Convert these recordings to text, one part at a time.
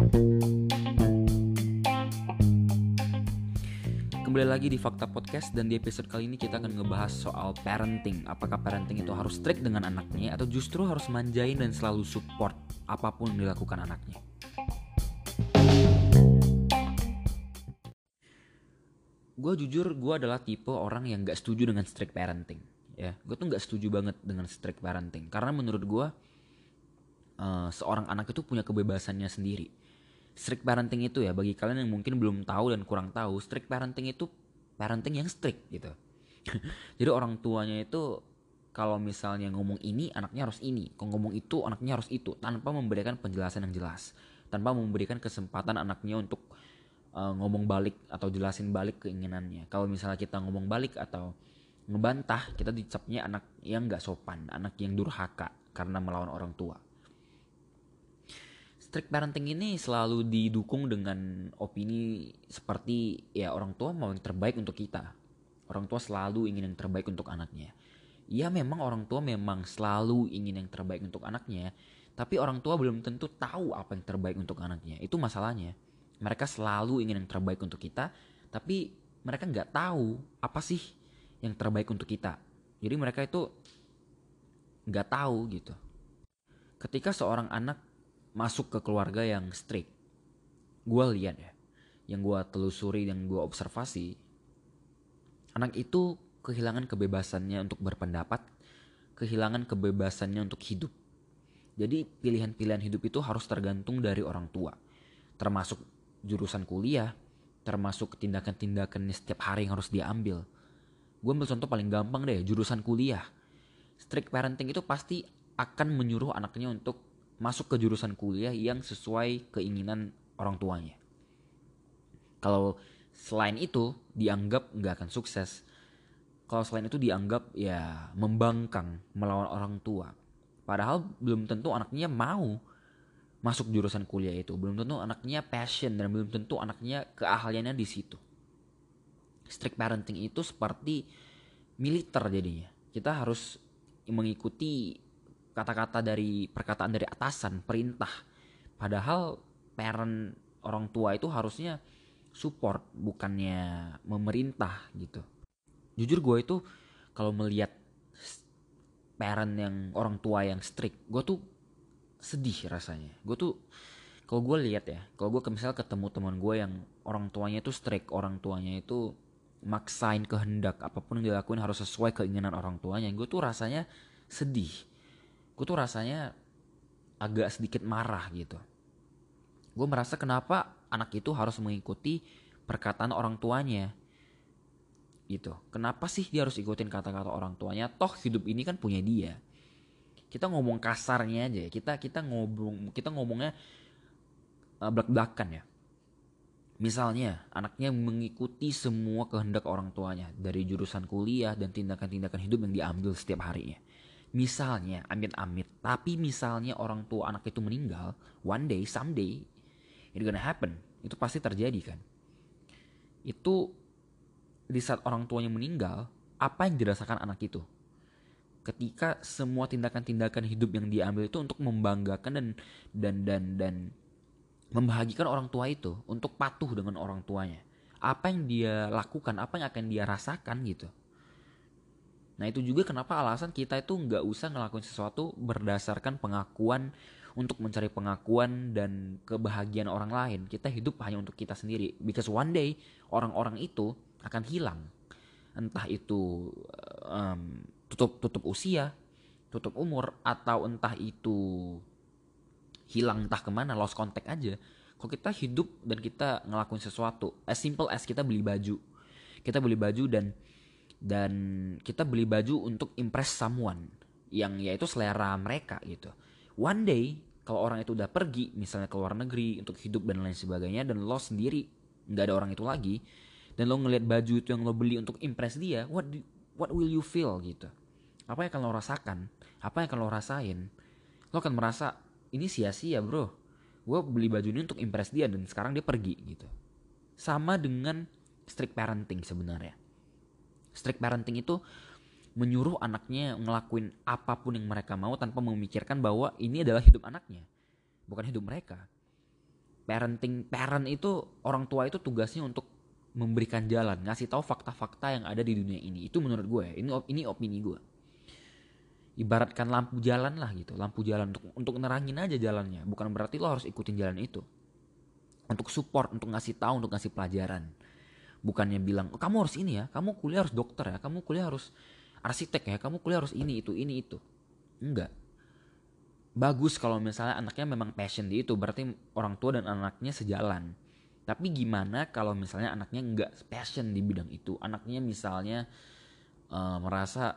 Kembali lagi di Fakta Podcast dan di episode kali ini kita akan ngebahas soal parenting. Apakah parenting itu harus strict dengan anaknya atau justru harus manjain dan selalu support apa pun dilakukan anaknya. Gue jujur gue adalah tipe orang yang gak setuju dengan strict parenting. Ya, gue tuh gak setuju banget dengan strict parenting karena menurut gue uh, seorang anak itu punya kebebasannya sendiri strict parenting itu ya bagi kalian yang mungkin belum tahu dan kurang tahu strict parenting itu parenting yang strict gitu. Jadi orang tuanya itu kalau misalnya ngomong ini anaknya harus ini. Kalau ngomong itu anaknya harus itu. Tanpa memberikan penjelasan yang jelas. Tanpa memberikan kesempatan anaknya untuk uh, ngomong balik atau jelasin balik keinginannya. Kalau misalnya kita ngomong balik atau ngebantah kita dicapnya anak yang nggak sopan anak yang durhaka karena melawan orang tua strict parenting ini selalu didukung dengan opini seperti ya orang tua mau yang terbaik untuk kita. Orang tua selalu ingin yang terbaik untuk anaknya. Ya memang orang tua memang selalu ingin yang terbaik untuk anaknya, tapi orang tua belum tentu tahu apa yang terbaik untuk anaknya. Itu masalahnya. Mereka selalu ingin yang terbaik untuk kita, tapi mereka nggak tahu apa sih yang terbaik untuk kita. Jadi mereka itu nggak tahu gitu. Ketika seorang anak masuk ke keluarga yang strict. Gue lihat ya yang gue telusuri dan gue observasi anak itu kehilangan kebebasannya untuk berpendapat kehilangan kebebasannya untuk hidup. Jadi pilihan-pilihan hidup itu harus tergantung dari orang tua. Termasuk jurusan kuliah termasuk tindakan-tindakan setiap hari yang harus diambil. Gue ambil contoh paling gampang deh jurusan kuliah. Strict parenting itu pasti akan menyuruh anaknya untuk masuk ke jurusan kuliah yang sesuai keinginan orang tuanya. Kalau selain itu dianggap nggak akan sukses. Kalau selain itu dianggap ya membangkang melawan orang tua. Padahal belum tentu anaknya mau masuk jurusan kuliah itu. Belum tentu anaknya passion dan belum tentu anaknya keahliannya di situ. Strict parenting itu seperti militer jadinya. Kita harus mengikuti kata-kata dari perkataan dari atasan perintah. Padahal parent orang tua itu harusnya support bukannya memerintah gitu. Jujur gue itu kalau melihat parent yang orang tua yang strict gue tuh sedih rasanya. Gue tuh kalau gue lihat ya kalau gue misalnya ketemu teman gue yang orang tuanya itu strict orang tuanya itu maksain kehendak apa pun yang dilakuin harus sesuai keinginan orang tuanya gue tuh rasanya sedih gue tuh rasanya agak sedikit marah gitu. Gue merasa kenapa anak itu harus mengikuti perkataan orang tuanya gitu. Kenapa sih dia harus ikutin kata-kata orang tuanya? Toh hidup ini kan punya dia. Kita ngomong kasarnya aja kita kita ngomong kita ngomongnya uh, belak-belakan ya. Misalnya, anaknya mengikuti semua kehendak orang tuanya. Dari jurusan kuliah dan tindakan-tindakan hidup yang diambil setiap harinya. Misalnya, amit-amit, tapi misalnya orang tua anak itu meninggal, one day, someday, itu gonna happen. Itu pasti terjadi kan. Itu di saat orang tuanya meninggal, apa yang dirasakan anak itu? Ketika semua tindakan-tindakan hidup yang diambil itu untuk membanggakan dan dan dan dan membahagikan orang tua itu untuk patuh dengan orang tuanya. Apa yang dia lakukan, apa yang akan dia rasakan gitu Nah itu juga kenapa alasan kita itu nggak usah ngelakuin sesuatu berdasarkan pengakuan untuk mencari pengakuan dan kebahagiaan orang lain. Kita hidup hanya untuk kita sendiri. Because one day orang-orang itu akan hilang. Entah itu um, tutup tutup usia, tutup umur, atau entah itu hilang entah ke mana, lost contact aja. Kalau kita hidup dan kita ngelakuin sesuatu, as simple as kita beli baju, kita beli baju dan dan kita beli baju untuk impress someone yang yaitu selera mereka gitu. One day kalau orang itu udah pergi misalnya ke luar negeri untuk hidup dan lain sebagainya dan lo sendiri nggak ada orang itu lagi dan lo ngelihat baju itu yang lo beli untuk impress dia, what do, what will you feel gitu? Apa yang akan lo rasakan? Apa yang akan lo rasain? Lo akan merasa ini sia-sia bro. Gue beli baju ini untuk impress dia dan sekarang dia pergi gitu. Sama dengan strict parenting sebenarnya strict parenting itu menyuruh anaknya ngelakuin apa pun yang mereka mau tanpa memikirkan bahwa ini adalah hidup anaknya, bukan hidup mereka. parenting parent itu orang tua itu tugasnya untuk memberikan jalan ngasih tahu fakta-fakta yang ada di dunia ini itu menurut gue ya. ini ini opini gue ibaratkan lampu jalan lah gitu lampu jalan untuk untuk nerangin aja jalannya bukan berarti lo harus ikutin jalan itu untuk support untuk ngasih tahu untuk ngasih pelajaran bukannya bilang oh, kamu harus ini ya kamu kuliah harus dokter ya kamu kuliah harus arsitek ya kamu kuliah harus ini itu ini itu. Enggak. Bagus kalau misalnya anaknya memang passion di itu berarti orang tua dan anaknya sejalan. Tapi gimana kalau misalnya anaknya nggak passion di bidang itu? Anaknya misalnya uh, merasa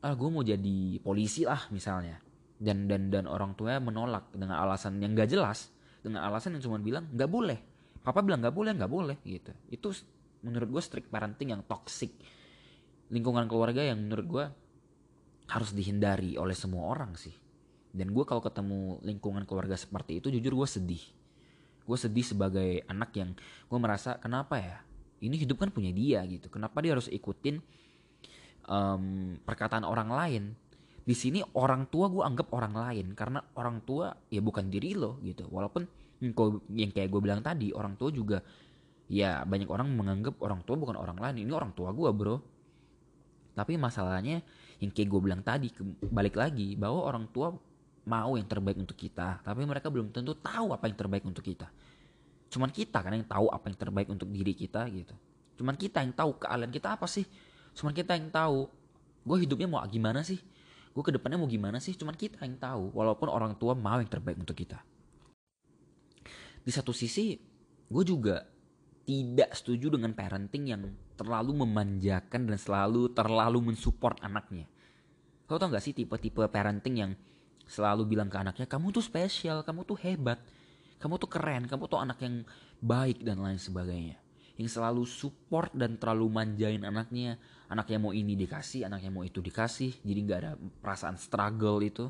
ah gue mau jadi polisi lah misalnya. Dan dan dan orang tuanya menolak dengan alasan yang gak jelas dengan alasan yang cuma bilang nggak boleh. Papa bilang nggak boleh nggak boleh gitu. Itu menurut gue strict parenting yang toxic. Lingkungan keluarga yang menurut gue harus dihindari oleh semua orang sih. Dan gue kalau ketemu lingkungan keluarga seperti itu jujur gue sedih. Gue sedih sebagai anak yang gue merasa kenapa ya? Ini hidup kan punya dia gitu. Kenapa dia harus ikutin um, perkataan orang lain? Di sini orang tua gue anggap orang lain karena orang tua ya bukan diri lo gitu. Walaupun yang kayak gue bilang tadi orang tua juga ya banyak orang menganggap orang tua bukan orang lain ini orang tua gue bro tapi masalahnya yang kayak gue bilang tadi balik lagi bahwa orang tua mau yang terbaik untuk kita, tapi mereka belum tentu tahu apa yang terbaik untuk kita. Cuman kita kan yang tahu apa yang terbaik untuk diri kita gitu. Cuman kita yang tahu keahlian kita apa sih. Cuman kita yang tahu gue hidupnya mau gimana sih. Gue ke depannya mau gimana sih. Cuman kita yang tahu. Walaupun orang tua mau yang terbaik untuk kita. Di satu sisi gue juga tidak setuju dengan parenting yang terlalu memanjakan dan selalu terlalu mensupport anaknya. Kau tau gak sih tipe-tipe parenting yang selalu bilang ke anaknya kamu tuh spesial, kamu tuh hebat, kamu tuh keren, kamu tuh anak yang baik dan lain sebagainya. Yang selalu support dan terlalu manjain anaknya, anaknya mau ini dikasih, anaknya mau itu dikasih, jadi nggak ada perasaan struggle itu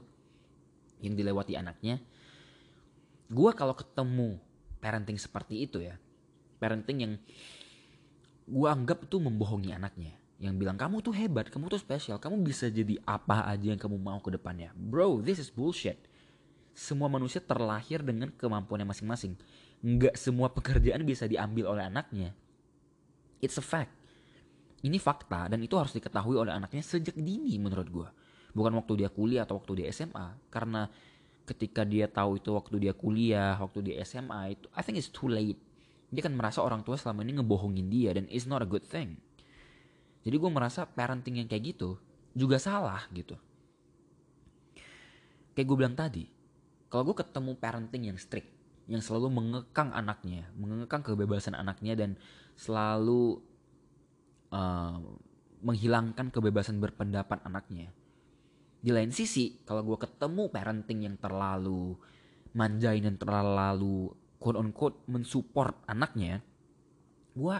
yang dilewati anaknya. Gua kalau ketemu parenting seperti itu ya, parenting yang gua anggap tuh membohongi anaknya yang bilang kamu tuh hebat, kamu tuh spesial, kamu bisa jadi apa aja yang kamu mau ke depannya. Bro, this is bullshit. Semua manusia terlahir dengan kemampuannya masing-masing. Nggak semua pekerjaan bisa diambil oleh anaknya. It's a fact. Ini fakta dan itu harus diketahui oleh anaknya sejak dini menurut gue. Bukan waktu dia kuliah atau waktu dia SMA. Karena ketika dia tahu itu waktu dia kuliah, waktu dia SMA itu I think it's too late. Dia kan merasa orang tua selama ini ngebohongin dia dan it's not a good thing jadi gue merasa parenting yang kayak gitu juga salah gitu. Kayak gue bilang tadi, kalau gue ketemu parenting yang strict, yang selalu mengekang anaknya, mengekang kebebasan anaknya dan selalu uh, menghilangkan kebebasan berpendapat anaknya. Di lain sisi, kalau gue ketemu parenting yang terlalu manjain dan terlalu quote on quote mensupport anaknya, gue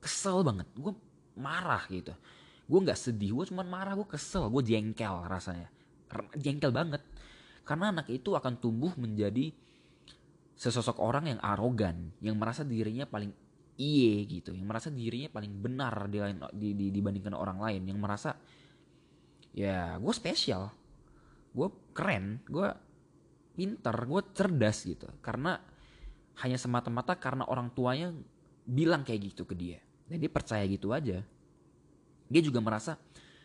kesel banget. Gue marah gitu. Gue nggak sedih gue cuma marah gue kesel gue jengkel rasanya. Jengkel banget. Karena anak itu akan tumbuh menjadi sesosok orang yang arogan yang merasa dirinya paling iye gitu yang merasa dirinya paling benar di di, di, dibandingkan orang lain yang merasa ya gue spesial. Gue keren gue pinter gue cerdas gitu. Karena hanya semata-mata karena orang tuanya bilang kayak gitu ke dia. Dan dia percaya gitu aja. Dia juga merasa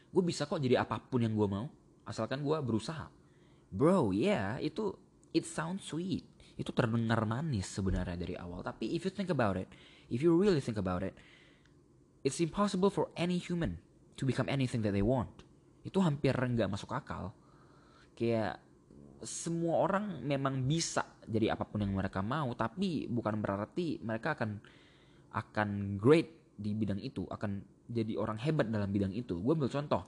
gue bisa kok jadi apa pun yang gue mau. Asalkan gue berusaha. Bro ya yeah, itu it sounds sweet. Itu terdengar manis sebenarnya dari awal. Tapi if you think about it if you really think about it it's impossible for any human to become anything that they want. Itu hampir nggak masuk akal. Kayak semua orang memang bisa jadi apa pun yang mereka mau tapi bukan berarti mereka akan akan great di bidang itu akan jadi orang hebat dalam bidang itu. Gue ambil contoh.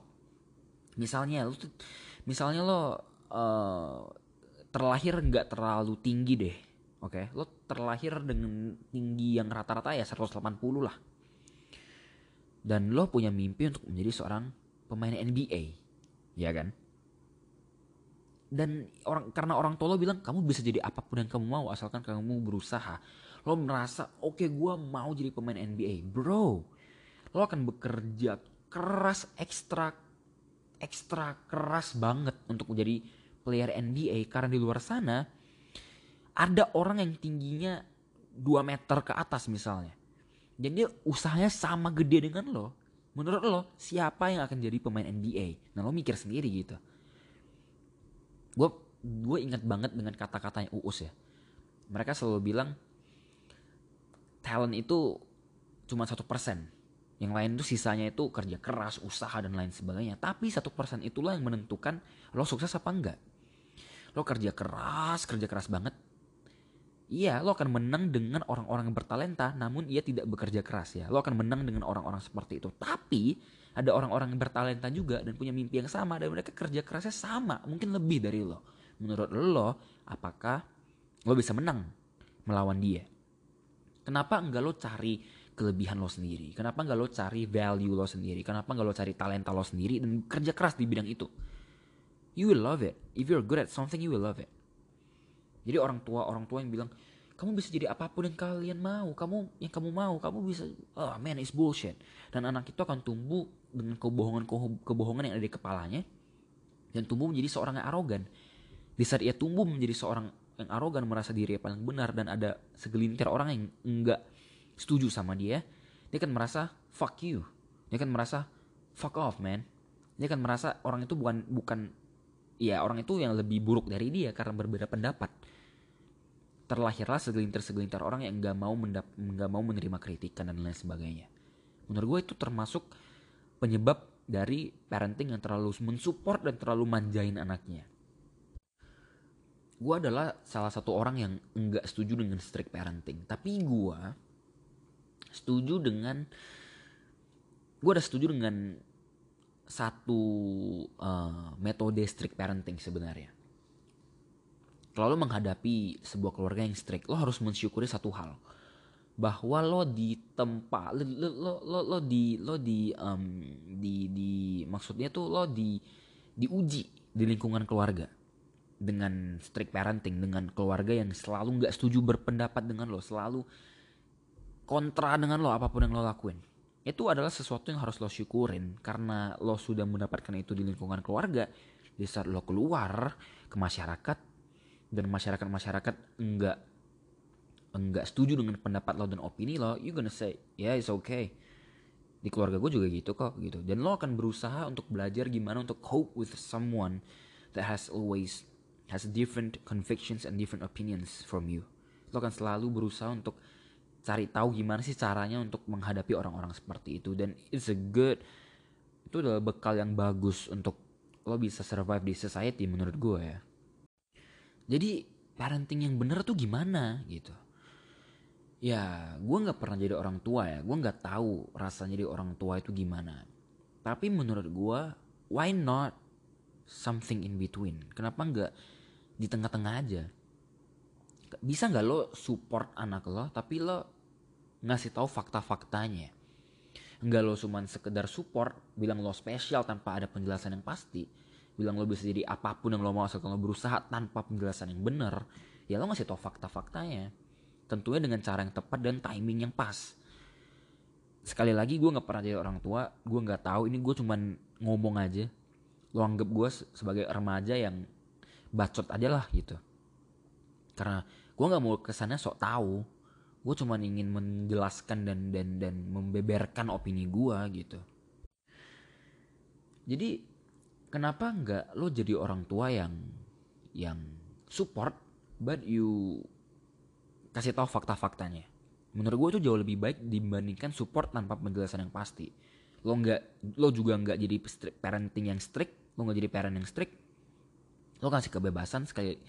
Misalnya lo misalnya lo uh, terlahir nggak terlalu tinggi deh oke? Okay? lo terlahir dengan tinggi yang rata-rata ya 180 lah. Dan lo punya mimpi untuk menjadi seorang pemain NBA ya kan dan orang karena orang tua lo bilang kamu bisa jadi apa pun yang kamu mau asalkan kamu berusaha lo merasa oke okay, gue mau jadi pemain NBA bro lo akan bekerja keras ekstra ekstra keras banget untuk menjadi player NBA karena di luar sana ada orang yang tingginya 2 meter ke atas misalnya. Dan dia usahanya sama gede dengan lo. Menurut lo, siapa yang akan jadi pemain NBA? Nah lo mikir sendiri gitu. Gue gue ingat banget dengan kata-katanya Uus ya. Mereka selalu bilang talent itu cuma satu persen. Yang lain itu sisanya itu kerja keras, usaha dan lain sebagainya. Tapi satu persen itulah yang menentukan lo sukses apa enggak. Lo kerja keras, kerja keras banget, Iya, lo akan menang dengan orang-orang yang bertalenta, namun ia tidak bekerja keras ya. Lo akan menang dengan orang-orang seperti itu. Tapi ada orang-orang yang bertalenta juga dan punya mimpi yang sama dan mereka kerja kerasnya sama, mungkin lebih dari lo. Menurut lo, apakah lo bisa menang melawan dia? Kenapa enggak lo cari kelebihan lo sendiri? Kenapa enggak lo cari value lo sendiri? Kenapa enggak lo cari talenta lo sendiri dan kerja keras di bidang itu? You will love it. If you're good at something, you will love it. Jadi orang tua orang tua yang bilang kamu bisa jadi apa pun yang kalian mau, kamu yang kamu mau, kamu bisa, oh man it's bullshit. Dan anak itu akan tumbuh dengan kebohongan kebohongan yang ada di kepalanya dan tumbuh menjadi seorang yang arogan. Di saat ia tumbuh menjadi seorang yang arogan merasa diri paling benar dan ada segelintir orang yang enggak setuju sama dia, dia akan merasa fuck you. Dia akan merasa fuck off man. Dia akan merasa orang itu bukan bukan ya orang itu yang lebih buruk dari dia karena berbeda pendapat terlahirlah segelintir-segelintir orang yang nggak mau nggak mau menerima kritikan dan lain sebagainya. Menurut gue itu termasuk penyebab dari parenting yang terlalu mensupport dan terlalu manjain anaknya. Gue adalah salah satu orang yang nggak setuju dengan strict parenting, tapi gue setuju dengan gue udah setuju dengan satu uh, metode strict parenting sebenarnya. Kalau lo menghadapi sebuah keluarga yang strict lo harus mensyukuri satu hal bahwa lo di tempat lo lo lo, lo, di lo di um, di di maksudnya tuh lo di diuji di lingkungan keluarga dengan strict parenting dengan keluarga yang selalu nggak setuju berpendapat dengan lo selalu kontra dengan lo apa pun yang lo lakuin. Itu adalah sesuatu yang harus lo syukurin. Karena lo sudah mendapatkan itu di lingkungan keluarga di saat lo keluar ke masyarakat dan masyarakat-masyarakat enggak enggak setuju dengan pendapat lo dan opini lo, you gonna say, yeah it's okay. Di keluarga gue juga gitu kok gitu. Dan lo akan berusaha untuk belajar gimana untuk cope with someone that has always has different convictions and different opinions from you. Lo akan selalu berusaha untuk cari tahu gimana sih caranya untuk menghadapi orang-orang seperti itu dan it's a good itu adalah bekal yang bagus untuk lo bisa survive di society menurut gue ya. Jadi parenting yang bener tuh gimana gitu. Ya gue gak pernah jadi orang tua ya. Gue gak tahu rasanya jadi orang tua itu gimana. Tapi menurut gue why not something in between. Kenapa gak di tengah-tengah aja. Bisa gak lo support anak lo tapi lo ngasih tahu fakta-faktanya. Enggak lo cuman sekedar support, bilang lo spesial tanpa ada penjelasan yang pasti bilang lo bisa jadi apa pun yang lo mau asal lo berusaha tanpa penjelasan yang benar ya lo ngasih tau fakta-faktanya tentunya dengan cara yang tepat dan timing yang pas. Sekali lagi gue nggak pernah jadi orang tua gue nggak tahu ini gue cuman ngomong aja. Lo anggap gue sebagai remaja yang bacot aja lah gitu. Karena gue nggak mau kesannya sok tahu. Gue cuma ingin menjelaskan dan dan dan membeberkan opini gue gitu. Jadi kenapa nggak lo jadi orang tua yang yang support but you kasih tahu fakta-faktanya. Menurut gue itu jauh lebih baik dibandingkan support tanpa penjelasan yang pasti. Lo nggak lo juga nggak jadi parenting yang strict lo nggak jadi parent yang strict. Lo kasih kebebasan sekali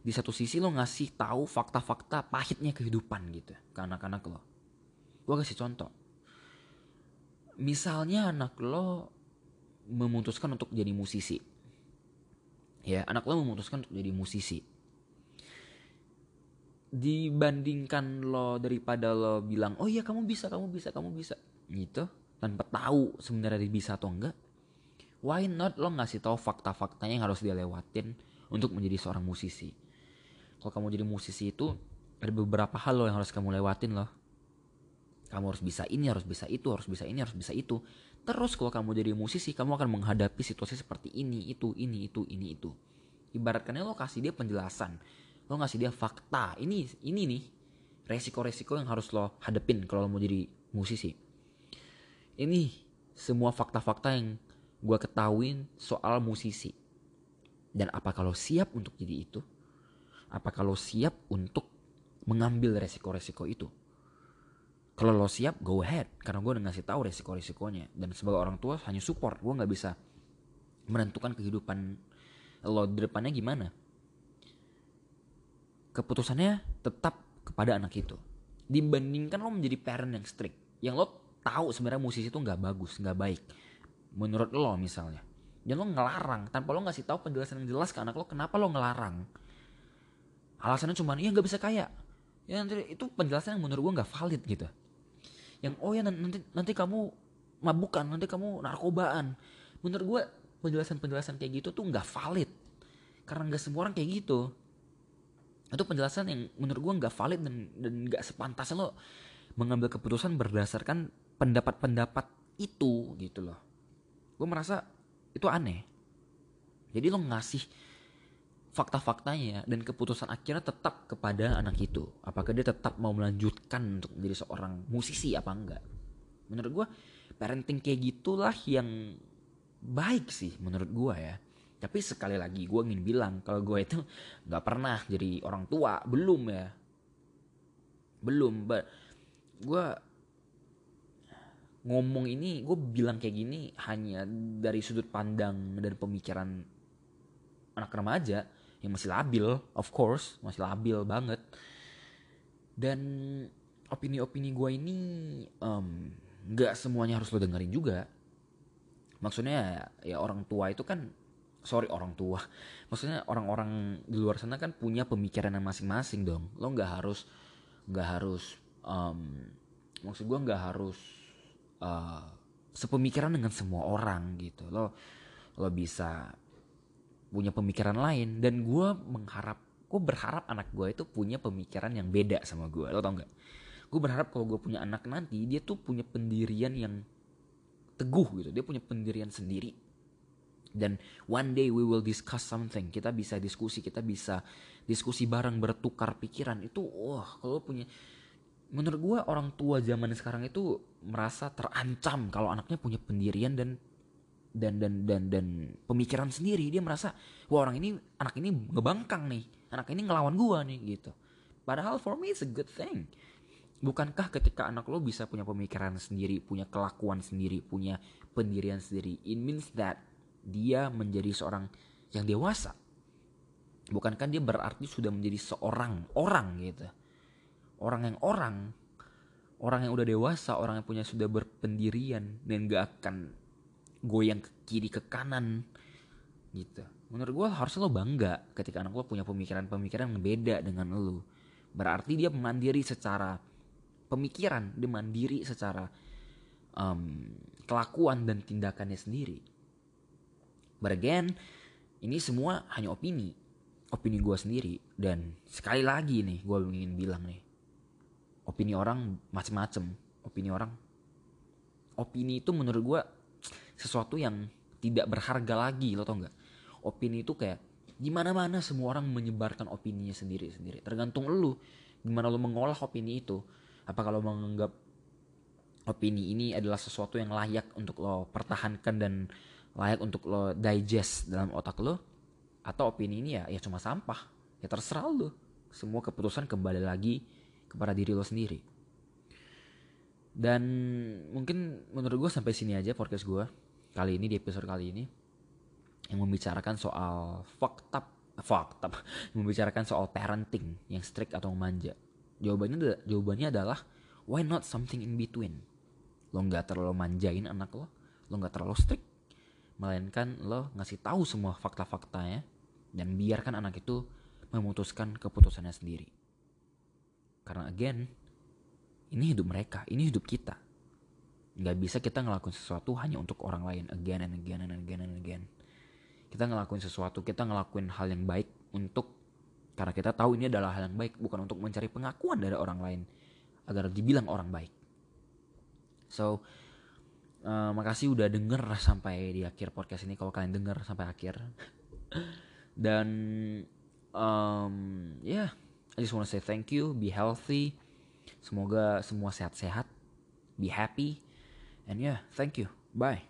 di satu sisi lo ngasih tahu fakta-fakta pahitnya kehidupan gitu ke anak-anak lo. Gue kasih contoh. Misalnya anak lo memutuskan untuk jadi musisi. Ya, anak lo memutuskan untuk jadi musisi. Dibandingkan lo daripada lo bilang, "Oh iya kamu bisa, kamu bisa, kamu bisa." Gitu, tanpa tahu sebenarnya dia bisa atau enggak. Why not lo ngasih tahu fakta-faktanya yang harus dia lewatin untuk menjadi seorang musisi. Kalau kamu jadi musisi itu ada beberapa hal lo yang harus kamu lewatin loh. Kamu harus bisa ini, harus bisa itu, harus bisa ini, harus bisa itu. Terus kalau kamu jadi musisi, kamu akan menghadapi situasi seperti ini, itu, ini, itu, ini, itu. Ibaratkannya lo kasih dia penjelasan, lo ngasih dia fakta. Ini, ini nih resiko-resiko yang harus lo hadepin kalau lo mau jadi musisi. Ini semua fakta-fakta yang gue ketahuin soal musisi. Dan apa kalau siap untuk jadi itu? Apa kalau siap untuk mengambil resiko-resiko itu? Kalau lo siap go ahead. Karena gue udah ngasih tahu resiko-resikonya. Dan sebagai orang tua hanya support. Gue nggak bisa menentukan kehidupan lo. Depannya gimana keputusannya tetap kepada anak itu. Dibandingkan lo menjadi parent yang strict yang lo tahu sebenarnya musisi itu nggak bagus nggak baik. Menurut lo misalnya. Dan lo ngelarang tanpa lo ngasih tahu penjelasan yang jelas ke anak lo kenapa lo ngelarang? Alasannya cuma iya nggak bisa kaya. Ya nanti itu penjelasan yang menurut gue nggak valid gitu. Yang oh ya nanti nanti kamu mabukan nanti kamu narkobaan. Menurut gue penjelasan-penjelasan kayak gitu tuh nggak valid. Karena nggak semua orang kayak gitu itu penjelasan yang menurut gue nggak valid dan dan nggak sepantasnya lo mengambil keputusan berdasarkan pendapat-pendapat itu gitu loh. Gue merasa itu aneh. Jadi lo ngasih fakta-faktanya dan keputusan akhirnya tetap kepada anak itu. Apakah dia tetap mau melanjutkan untuk menjadi seorang musisi apa enggak? Menurut gue parenting kayak gitulah yang baik sih menurut gue ya tapi sekali lagi gue ingin bilang kalau gue itu nggak pernah jadi orang tua belum ya. Belum but gue ngomong ini gue bilang kayak gini hanya dari sudut pandang dan pemikiran anak remaja yang masih labil of course masih labil banget. Dan opini-opini gue ini nggak um, semuanya harus lo dengerin juga. Maksudnya ya orang tua itu kan sorry orang tua. Maksudnya orang-orang di luar sana kan punya pemikiran yang masing-masing dong. Lo nggak harus nggak harus um, maksud gue nggak harus uh, sepemikiran dengan semua orang gitu. Lo lo bisa punya pemikiran lain. Dan gue mengharap gue berharap anak gue itu punya pemikiran yang beda sama gue lo tau nggak? Gue berharap kalau gue punya anak nanti dia tuh punya pendirian yang teguh gitu. Dia punya pendirian sendiri dan one day we will discuss something. Kita bisa diskusi kita bisa diskusi bareng bertukar pikiran. Itu wah kalau punya menurut gue orang tua zaman sekarang itu merasa terancam kalau anaknya punya pendirian dan dan dan dan dan pemikiran sendiri. Dia merasa wah orang ini anak ini ngebangkang nih. Anak ini ngelawan gue nih gitu. Padahal for me it's a good thing. Bukankah ketika anak lo bisa punya pemikiran sendiri punya kelakuan sendiri punya pendirian sendiri it means that dia menjadi seorang yang dewasa. Bukankah dia berarti sudah menjadi seorang orang gitu. Orang yang orang, orang yang udah dewasa, orang yang punya sudah berpendirian dan gak akan goyang ke kiri ke kanan gitu. Menurut gue harusnya lo bangga ketika anak lo punya pemikiran-pemikiran yang beda dengan lo. Berarti dia mandiri secara pemikiran, dia mandiri secara um, kelakuan dan tindakannya sendiri. But again, ini semua hanya opini. Opini gue sendiri. Dan sekali lagi nih, gue ingin bilang nih. Opini orang macem-macem. Opini orang. Opini itu menurut gue sesuatu yang tidak berharga lagi, lo tau gak? Opini itu kayak gimana mana semua orang menyebarkan opininya sendiri-sendiri. Tergantung lu gimana lu mengolah opini itu. Apa kalau menganggap opini ini adalah sesuatu yang layak untuk lo pertahankan dan layak untuk lo digest dalam otak lo atau opini ini ya ya cuma sampah. Ya terserah lo. Semua keputusan kembali lagi kepada diri lo sendiri. Dan mungkin menurut gue sampai sini aja podcast gue kali ini di episode kali ini yang membicarakan soal fucked up fucked up. Membicarakan soal parenting yang strict atau manja. Jawabannya jawabannya adalah why not something in between? Lo nggak terlalu manjain anak lo lo nggak terlalu strict melainkan lo ngasih tahu semua fakta-faktanya dan biarkan anak itu memutuskan keputusannya sendiri. Karena again, ini hidup mereka, ini hidup kita. Gak bisa kita ngelakuin sesuatu hanya untuk orang lain again and again and again and again. Kita ngelakuin sesuatu, kita ngelakuin hal yang baik untuk karena kita tahu ini adalah hal yang baik, bukan untuk mencari pengakuan dari orang lain agar dibilang orang baik. So, Uh, makasih udah denger sampai di akhir podcast ini kalau kalian denger sampai akhir. Dan um, ya, yeah, I just wanna say thank you, be healthy, Semoga semua sehat-sehat, be happy, and yeah, thank you, bye.